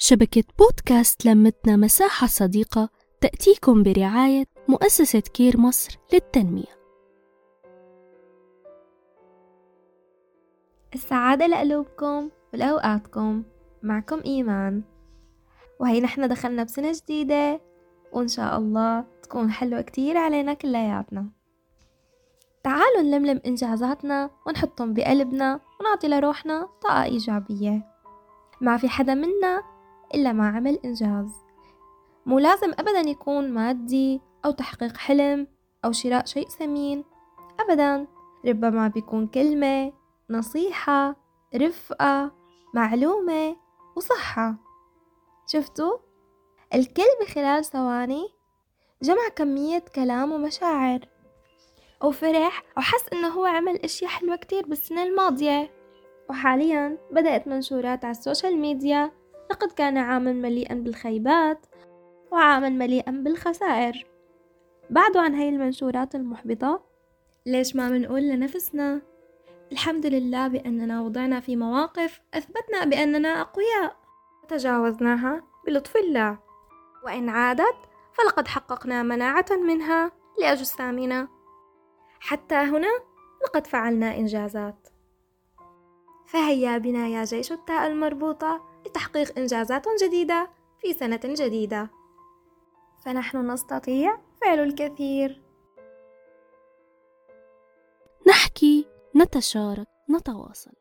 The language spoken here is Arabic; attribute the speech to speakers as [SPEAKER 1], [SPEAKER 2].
[SPEAKER 1] شبكة بودكاست لمتنا مساحة صديقة تأتيكم برعاية مؤسسة كير مصر للتنمية.
[SPEAKER 2] السعادة لقلوبكم ولأوقاتكم. معكم إيمان. وهي نحن دخلنا بسنة جديدة وإن شاء الله تكون حلوة كتير علينا كلياتنا. تعالوا نلملم إنجازاتنا ونحطهم بقلبنا ونعطي لروحنا طاقة إيجابية. ما في حدا منا إلا ما عمل إنجاز. مو لازم أبدا يكون مادي أو تحقيق حلم أو شراء شيء ثمين. أبدا ربما بيكون كلمة نصيحة رفقة معلومة وصحة. شفتوا؟ الكل بخلال ثواني جمع كمية كلام ومشاعر أو فرح أو حس إنه هو عمل أشياء حلوة كتير بالسنة الماضية. وحاليا بدأت منشورات على ال social media لقد كان عاما مليئا بالخيبات وعاما مليئا بالخسائر. بعدوا عن هاي المنشورات المحبطة ليش ما منقول لنفسنا الحمد لله بأننا وضعنا في مواقف أثبتنا بأننا أقوياء. تجاوزناها بلطف الله. وإن عادت فلقد حققنا مناعة منها لأجسامنا حتى هنا لقد فعلنا إنجازات. فهيا بنا يا جيش التاء المربوطة. لتحقيق إنجازات جديدة في سنة جديدة. فنحن نستطيع فعل الكثير.
[SPEAKER 1] نحكي نتشارك نتواصل.